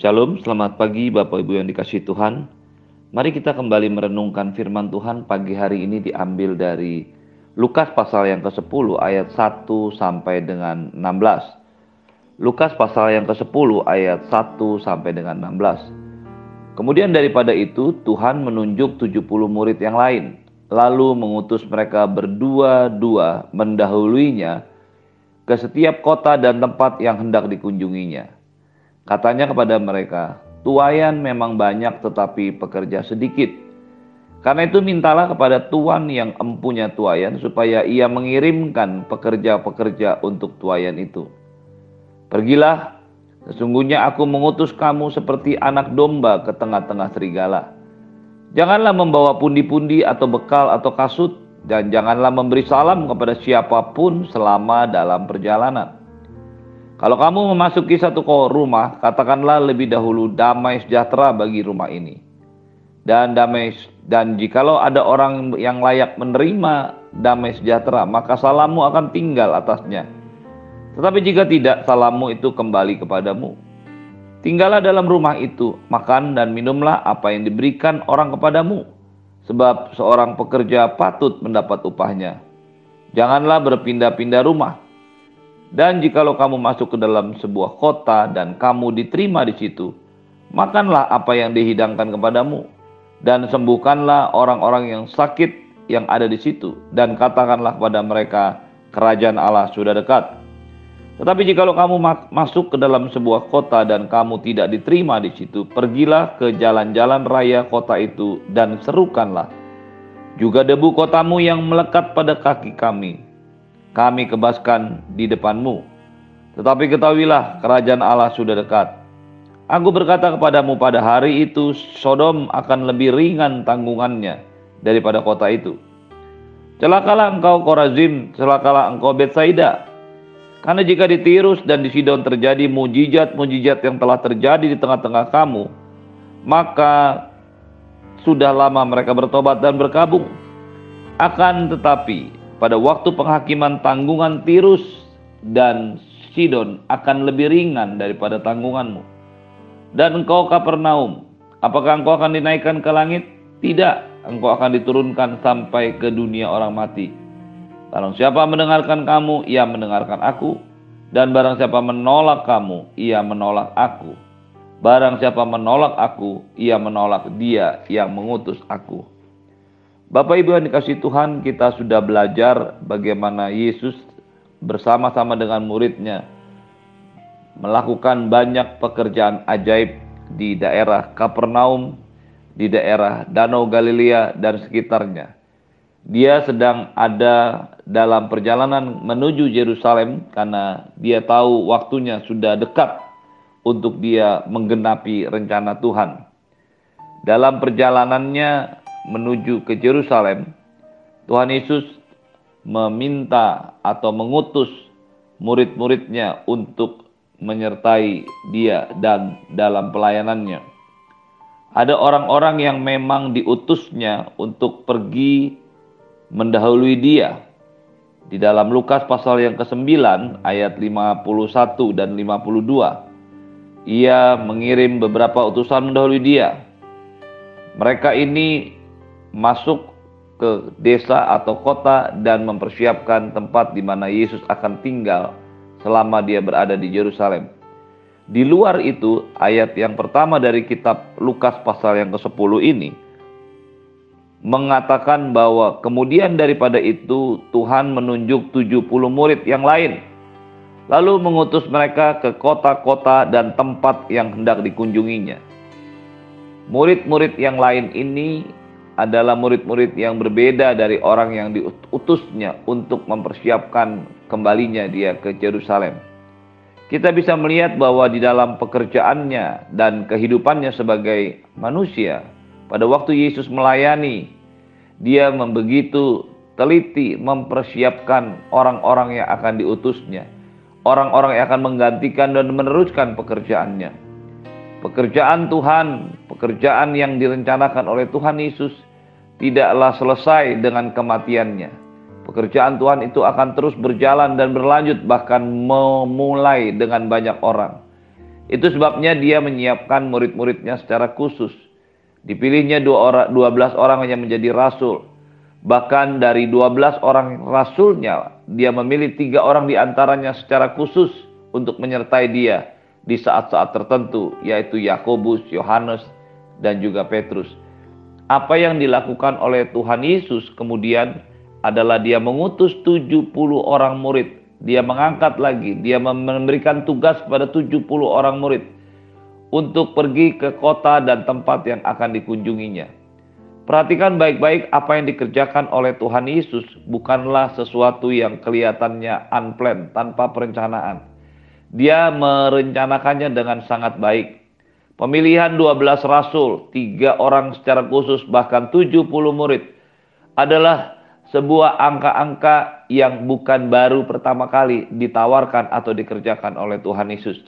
Shalom, selamat pagi Bapak Ibu yang dikasih Tuhan. Mari kita kembali merenungkan firman Tuhan pagi hari ini diambil dari Lukas pasal yang ke-10 ayat 1 sampai dengan 16. Lukas pasal yang ke-10 ayat 1 sampai dengan 16. Kemudian daripada itu Tuhan menunjuk 70 murid yang lain, lalu mengutus mereka berdua-dua mendahuluinya ke setiap kota dan tempat yang hendak dikunjunginya Katanya kepada mereka, tuayan memang banyak tetapi pekerja sedikit. Karena itu mintalah kepada Tuhan yang empunya tuayan supaya ia mengirimkan pekerja-pekerja untuk tuayan itu. Pergilah, sesungguhnya aku mengutus kamu seperti anak domba ke tengah-tengah serigala. Janganlah membawa pundi-pundi atau bekal atau kasut, dan janganlah memberi salam kepada siapa pun selama dalam perjalanan. Kalau kamu memasuki satu rumah, katakanlah lebih dahulu damai sejahtera bagi rumah ini. Dan damai dan jikalau ada orang yang layak menerima damai sejahtera, maka salammu akan tinggal atasnya. Tetapi jika tidak, salammu itu kembali kepadamu. Tinggallah dalam rumah itu, makan dan minumlah apa yang diberikan orang kepadamu, sebab seorang pekerja patut mendapat upahnya. Janganlah berpindah-pindah rumah, dan jikalau kamu masuk ke dalam sebuah kota dan kamu diterima di situ, makanlah apa yang dihidangkan kepadamu dan sembuhkanlah orang-orang yang sakit yang ada di situ dan katakanlah kepada mereka kerajaan Allah sudah dekat. Tetapi jikalau kamu masuk ke dalam sebuah kota dan kamu tidak diterima di situ, pergilah ke jalan-jalan raya kota itu dan serukanlah juga debu kotamu yang melekat pada kaki kami kami kebaskan di depanmu. Tetapi ketahuilah kerajaan Allah sudah dekat. Aku berkata kepadamu pada hari itu Sodom akan lebih ringan tanggungannya daripada kota itu. Celakalah engkau Korazim, celakalah engkau Betsaida. Karena jika di Tirus dan di Sidon terjadi mujizat-mujizat yang telah terjadi di tengah-tengah kamu, maka sudah lama mereka bertobat dan berkabung. Akan tetapi pada waktu penghakiman tanggungan Tirus dan Sidon akan lebih ringan daripada tanggunganmu. Dan engkau Kapernaum, apakah engkau akan dinaikkan ke langit? Tidak, engkau akan diturunkan sampai ke dunia orang mati. Barang siapa mendengarkan kamu, ia mendengarkan aku. Dan barang siapa menolak kamu, ia menolak aku. Barang siapa menolak aku, ia menolak dia yang mengutus aku. Bapak Ibu yang dikasih Tuhan, kita sudah belajar bagaimana Yesus bersama-sama dengan muridnya melakukan banyak pekerjaan ajaib di daerah Kapernaum, di daerah Danau Galilea dan sekitarnya. Dia sedang ada dalam perjalanan menuju Yerusalem karena dia tahu waktunya sudah dekat untuk dia menggenapi rencana Tuhan. Dalam perjalanannya menuju ke Yerusalem, Tuhan Yesus meminta atau mengutus murid-muridnya untuk menyertai dia dan dalam pelayanannya. Ada orang-orang yang memang diutusnya untuk pergi mendahului dia. Di dalam Lukas pasal yang ke-9 ayat 51 dan 52. Ia mengirim beberapa utusan mendahului dia. Mereka ini masuk ke desa atau kota dan mempersiapkan tempat di mana Yesus akan tinggal selama dia berada di Yerusalem. Di luar itu, ayat yang pertama dari kitab Lukas pasal yang ke-10 ini mengatakan bahwa kemudian daripada itu Tuhan menunjuk 70 murid yang lain lalu mengutus mereka ke kota-kota dan tempat yang hendak dikunjunginya. Murid-murid yang lain ini adalah murid-murid yang berbeda dari orang yang diutusnya untuk mempersiapkan kembalinya dia ke Yerusalem. Kita bisa melihat bahwa di dalam pekerjaannya dan kehidupannya sebagai manusia, pada waktu Yesus melayani, dia membegitu teliti mempersiapkan orang-orang yang akan diutusnya, orang-orang yang akan menggantikan dan meneruskan pekerjaannya. Pekerjaan Tuhan, pekerjaan yang direncanakan oleh Tuhan Yesus tidaklah selesai dengan kematiannya. Pekerjaan Tuhan itu akan terus berjalan dan berlanjut bahkan memulai dengan banyak orang. Itu sebabnya dia menyiapkan murid-muridnya secara khusus. Dipilihnya 12 orang yang menjadi rasul. Bahkan dari 12 orang rasulnya, dia memilih tiga orang di antaranya secara khusus untuk menyertai dia di saat-saat tertentu, yaitu Yakobus, Yohanes, dan juga Petrus. Apa yang dilakukan oleh Tuhan Yesus kemudian adalah dia mengutus 70 orang murid dia mengangkat lagi, dia memberikan tugas kepada 70 orang murid untuk pergi ke kota dan tempat yang akan dikunjunginya. Perhatikan baik-baik apa yang dikerjakan oleh Tuhan Yesus bukanlah sesuatu yang kelihatannya unplanned, tanpa perencanaan. Dia merencanakannya dengan sangat baik. Pemilihan 12 rasul, tiga orang secara khusus, bahkan 70 murid adalah sebuah angka-angka yang bukan baru pertama kali ditawarkan atau dikerjakan oleh Tuhan Yesus.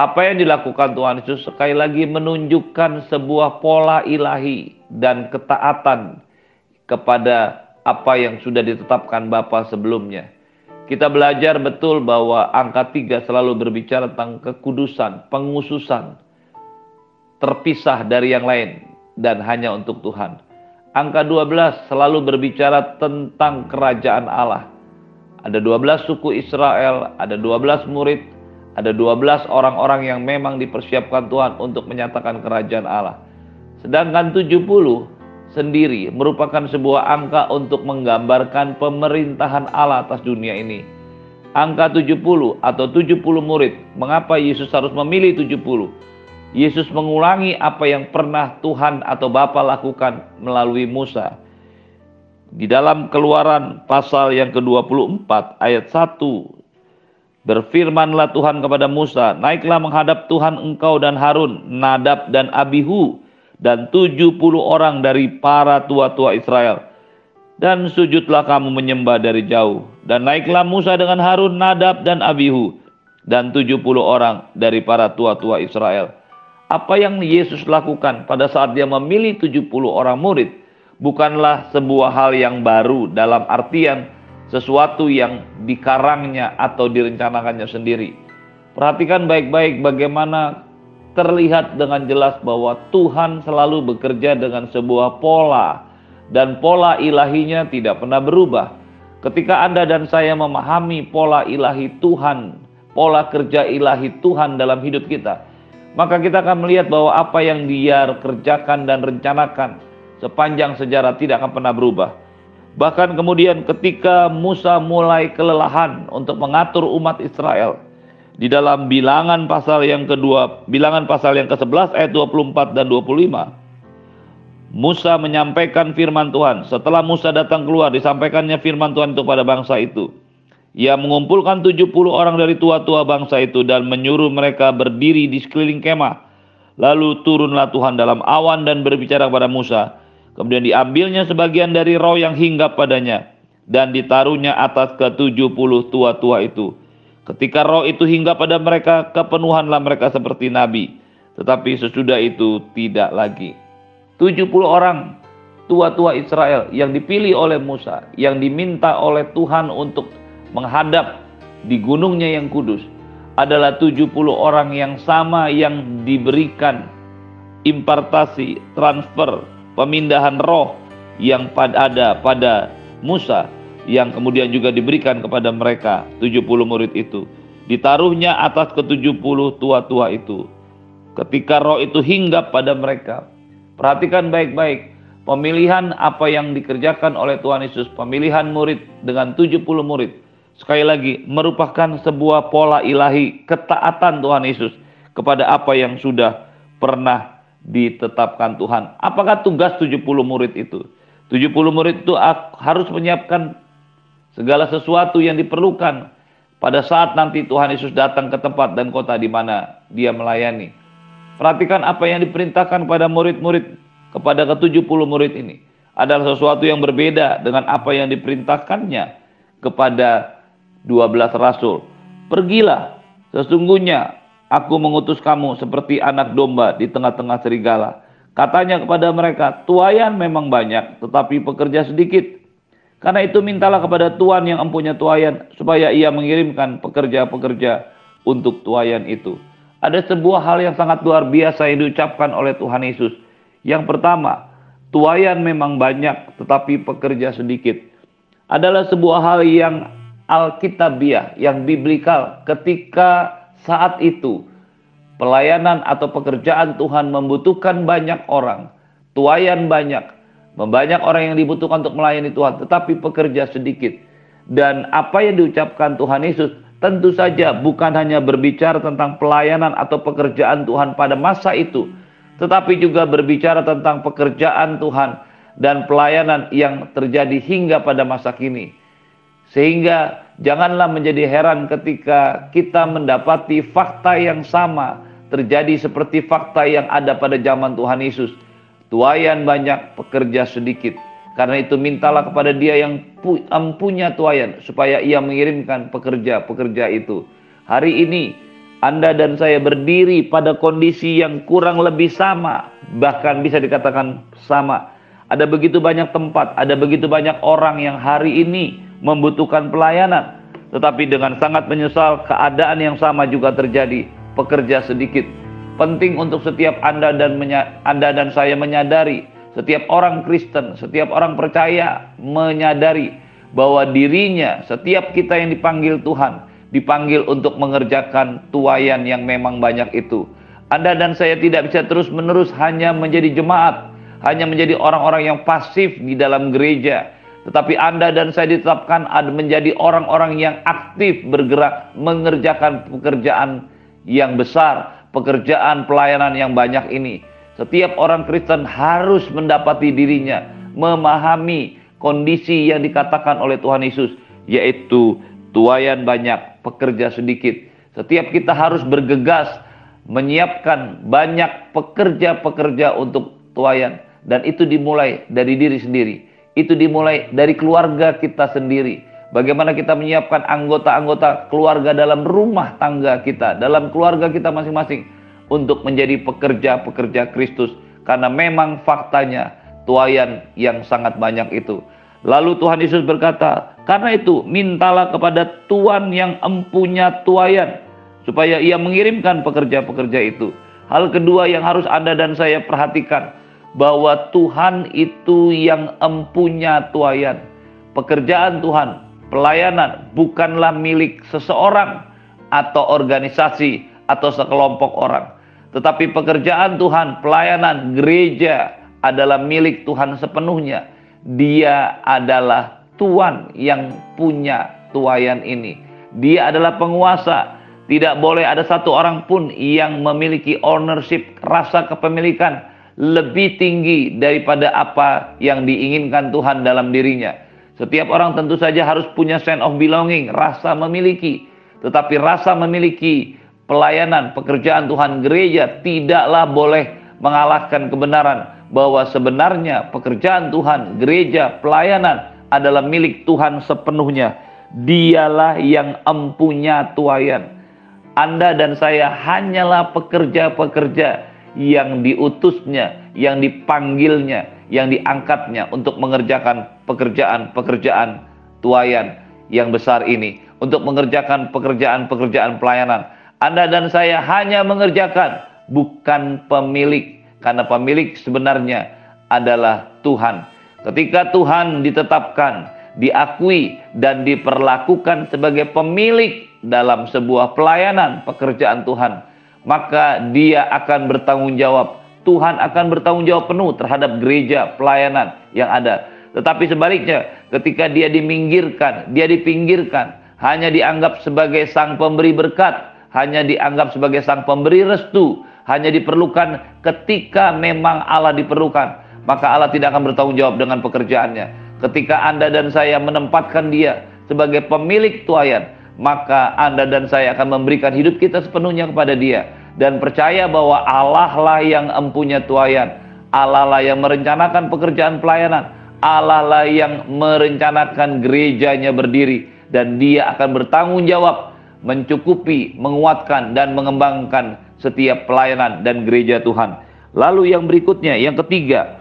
Apa yang dilakukan Tuhan Yesus sekali lagi menunjukkan sebuah pola ilahi dan ketaatan kepada apa yang sudah ditetapkan Bapa sebelumnya. Kita belajar betul bahwa angka tiga selalu berbicara tentang kekudusan, pengususan, terpisah dari yang lain dan hanya untuk Tuhan. Angka 12 selalu berbicara tentang kerajaan Allah. Ada 12 suku Israel, ada 12 murid, ada 12 orang-orang yang memang dipersiapkan Tuhan untuk menyatakan kerajaan Allah. Sedangkan 70 sendiri merupakan sebuah angka untuk menggambarkan pemerintahan Allah atas dunia ini. Angka 70 atau 70 murid, mengapa Yesus harus memilih 70? Yesus mengulangi apa yang pernah Tuhan atau Bapa lakukan melalui Musa. Di dalam keluaran pasal yang ke-24 ayat 1 Berfirmanlah Tuhan kepada Musa, naiklah menghadap Tuhan engkau dan Harun, Nadab dan Abihu, dan 70 orang dari para tua-tua Israel. Dan sujudlah kamu menyembah dari jauh. Dan naiklah Musa dengan Harun, Nadab dan Abihu, dan 70 orang dari para tua-tua Israel apa yang Yesus lakukan pada saat dia memilih 70 orang murid bukanlah sebuah hal yang baru dalam artian sesuatu yang dikarangnya atau direncanakannya sendiri. Perhatikan baik-baik bagaimana terlihat dengan jelas bahwa Tuhan selalu bekerja dengan sebuah pola dan pola ilahinya tidak pernah berubah. Ketika Anda dan saya memahami pola ilahi Tuhan, pola kerja ilahi Tuhan dalam hidup kita, maka kita akan melihat bahwa apa yang dia kerjakan dan rencanakan sepanjang sejarah tidak akan pernah berubah. Bahkan kemudian ketika Musa mulai kelelahan untuk mengatur umat Israel di dalam bilangan pasal yang kedua, bilangan pasal yang ke-11 ayat 24 dan 25. Musa menyampaikan firman Tuhan. Setelah Musa datang keluar, disampaikannya firman Tuhan itu pada bangsa itu. Ia mengumpulkan 70 orang dari tua-tua bangsa itu dan menyuruh mereka berdiri di sekeliling kemah. Lalu turunlah Tuhan dalam awan dan berbicara kepada Musa. Kemudian diambilnya sebagian dari roh yang hinggap padanya dan ditaruhnya atas ke 70 tua-tua itu. Ketika roh itu hinggap pada mereka, kepenuhanlah mereka seperti nabi. Tetapi sesudah itu tidak lagi. 70 orang tua-tua Israel yang dipilih oleh Musa, yang diminta oleh Tuhan untuk menghadap di gunungnya yang kudus adalah 70 orang yang sama yang diberikan impartasi, transfer, pemindahan roh yang ada pada Musa yang kemudian juga diberikan kepada mereka 70 murid itu. Ditaruhnya atas ke-70 tua-tua itu. Ketika roh itu hinggap pada mereka. Perhatikan baik-baik pemilihan apa yang dikerjakan oleh Tuhan Yesus, pemilihan murid dengan 70 murid sekali lagi merupakan sebuah pola ilahi ketaatan Tuhan Yesus kepada apa yang sudah pernah ditetapkan Tuhan. Apakah tugas 70 murid itu? 70 murid itu harus menyiapkan segala sesuatu yang diperlukan pada saat nanti Tuhan Yesus datang ke tempat dan kota di mana dia melayani. Perhatikan apa yang diperintahkan pada murid-murid kepada ke-70 murid ini adalah sesuatu yang berbeda dengan apa yang diperintahkannya kepada 12 rasul. Pergilah, sesungguhnya aku mengutus kamu seperti anak domba di tengah-tengah serigala. Katanya kepada mereka, tuayan memang banyak, tetapi pekerja sedikit. Karena itu mintalah kepada Tuhan yang empunya tuayan, supaya ia mengirimkan pekerja-pekerja untuk tuayan itu. ada sebuah hal yang sangat luar biasa yang diucapkan oleh Tuhan Yesus. Yang pertama, tuayan memang banyak tetapi pekerja sedikit. Adalah sebuah hal yang alkitabiah, yang biblikal ketika saat itu pelayanan atau pekerjaan Tuhan membutuhkan banyak orang, tuayan banyak, banyak orang yang dibutuhkan untuk melayani Tuhan, tetapi pekerja sedikit. Dan apa yang diucapkan Tuhan Yesus tentu saja bukan hanya berbicara tentang pelayanan atau pekerjaan Tuhan pada masa itu, tetapi juga berbicara tentang pekerjaan Tuhan dan pelayanan yang terjadi hingga pada masa kini. Sehingga janganlah menjadi heran ketika kita mendapati fakta yang sama terjadi seperti fakta yang ada pada zaman Tuhan Yesus. Tuayan banyak, pekerja sedikit. Karena itu mintalah kepada dia yang punya tuayan supaya ia mengirimkan pekerja-pekerja itu. Hari ini Anda dan saya berdiri pada kondisi yang kurang lebih sama, bahkan bisa dikatakan sama. Ada begitu banyak tempat, ada begitu banyak orang yang hari ini membutuhkan pelayanan, tetapi dengan sangat menyesal keadaan yang sama juga terjadi, pekerja sedikit. Penting untuk setiap Anda dan Anda dan saya menyadari setiap orang Kristen, setiap orang percaya menyadari bahwa dirinya, setiap kita yang dipanggil Tuhan, dipanggil untuk mengerjakan tuayan yang memang banyak itu. Anda dan saya tidak bisa terus-menerus hanya menjadi jemaat, hanya menjadi orang-orang yang pasif di dalam gereja. Tetapi Anda dan saya ditetapkan menjadi orang-orang yang aktif bergerak mengerjakan pekerjaan yang besar, pekerjaan pelayanan yang banyak ini. Setiap orang Kristen harus mendapati dirinya memahami kondisi yang dikatakan oleh Tuhan Yesus, yaitu tuayan banyak, pekerja sedikit. Setiap kita harus bergegas menyiapkan banyak pekerja-pekerja untuk tuayan dan itu dimulai dari diri sendiri. Itu dimulai dari keluarga kita sendiri. Bagaimana kita menyiapkan anggota-anggota keluarga dalam rumah tangga kita, dalam keluarga kita masing-masing untuk menjadi pekerja-pekerja Kristus karena memang faktanya tuayan yang sangat banyak itu. Lalu Tuhan Yesus berkata, "Karena itu mintalah kepada Tuhan yang empunya tuayan supaya ia mengirimkan pekerja-pekerja itu." Hal kedua yang harus Anda dan saya perhatikan bahwa Tuhan itu yang empunya tuayan. Pekerjaan Tuhan, pelayanan bukanlah milik seseorang atau organisasi atau sekelompok orang. Tetapi pekerjaan Tuhan, pelayanan gereja adalah milik Tuhan sepenuhnya. Dia adalah Tuhan yang punya tuayan ini. Dia adalah penguasa. Tidak boleh ada satu orang pun yang memiliki ownership, rasa kepemilikan lebih tinggi daripada apa yang diinginkan Tuhan dalam dirinya. Setiap orang tentu saja harus punya sense of belonging, rasa memiliki. Tetapi rasa memiliki pelayanan, pekerjaan Tuhan gereja tidaklah boleh mengalahkan kebenaran bahwa sebenarnya pekerjaan Tuhan, gereja, pelayanan adalah milik Tuhan sepenuhnya. Dialah yang empunya tuayan. Anda dan saya hanyalah pekerja-pekerja yang diutusnya, yang dipanggilnya, yang diangkatnya untuk mengerjakan pekerjaan-pekerjaan tuayan yang besar ini, untuk mengerjakan pekerjaan-pekerjaan pelayanan anda dan saya hanya mengerjakan, bukan pemilik. Karena pemilik sebenarnya adalah Tuhan. Ketika Tuhan ditetapkan, diakui, dan diperlakukan sebagai pemilik dalam sebuah pelayanan pekerjaan Tuhan, maka dia akan bertanggung jawab. Tuhan akan bertanggung jawab penuh terhadap gereja pelayanan yang ada. Tetapi sebaliknya, ketika dia diminggirkan, dia dipinggirkan, hanya dianggap sebagai sang pemberi berkat, hanya dianggap sebagai sang pemberi restu, hanya diperlukan ketika memang Allah diperlukan, maka Allah tidak akan bertanggung jawab dengan pekerjaannya. Ketika Anda dan saya menempatkan dia sebagai pemilik tuayan, maka Anda dan saya akan memberikan hidup kita sepenuhnya kepada dia. Dan percaya bahwa Allah lah yang empunya tuayan, Allah lah yang merencanakan pekerjaan pelayanan, Allah lah yang merencanakan gerejanya berdiri. Dan dia akan bertanggung jawab mencukupi, menguatkan dan mengembangkan setiap pelayanan dan gereja Tuhan. Lalu yang berikutnya, yang ketiga,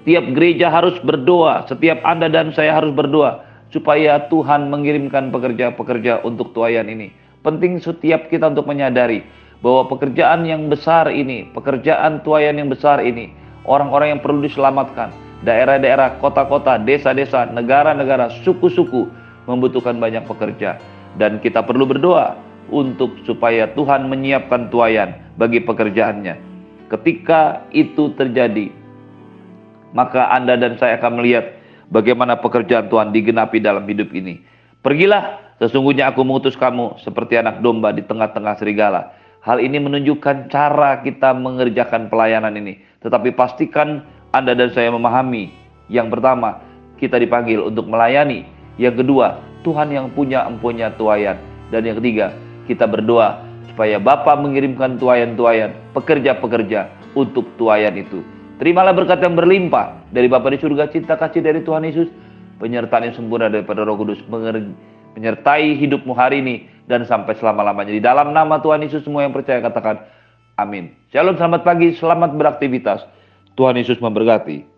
setiap gereja harus berdoa, setiap Anda dan saya harus berdoa supaya Tuhan mengirimkan pekerja-pekerja untuk tuayan ini. Penting setiap kita untuk menyadari bahwa pekerjaan yang besar ini, pekerjaan tuayan yang besar ini, orang-orang yang perlu diselamatkan, daerah-daerah, kota-kota, desa-desa, negara-negara, suku-suku membutuhkan banyak pekerja. Dan kita perlu berdoa untuk supaya Tuhan menyiapkan tuayan bagi pekerjaannya. Ketika itu terjadi, maka Anda dan saya akan melihat bagaimana pekerjaan Tuhan digenapi dalam hidup ini. Pergilah Sesungguhnya aku mengutus kamu seperti anak domba di tengah-tengah serigala. Hal ini menunjukkan cara kita mengerjakan pelayanan ini. Tetapi pastikan Anda dan saya memahami. Yang pertama, kita dipanggil untuk melayani. Yang kedua, Tuhan yang punya empunya tuayan. Dan yang ketiga, kita berdoa supaya Bapa mengirimkan tuayan-tuayan, pekerja-pekerja untuk tuayan itu. Terimalah berkat yang berlimpah dari Bapa di surga, cinta kasih dari Tuhan Yesus, penyertaan yang sempurna daripada Roh Kudus, menyertai hidupmu hari ini dan sampai selama-lamanya. Di dalam nama Tuhan Yesus semua yang percaya katakan amin. Shalom, selamat pagi, selamat beraktivitas. Tuhan Yesus memberkati.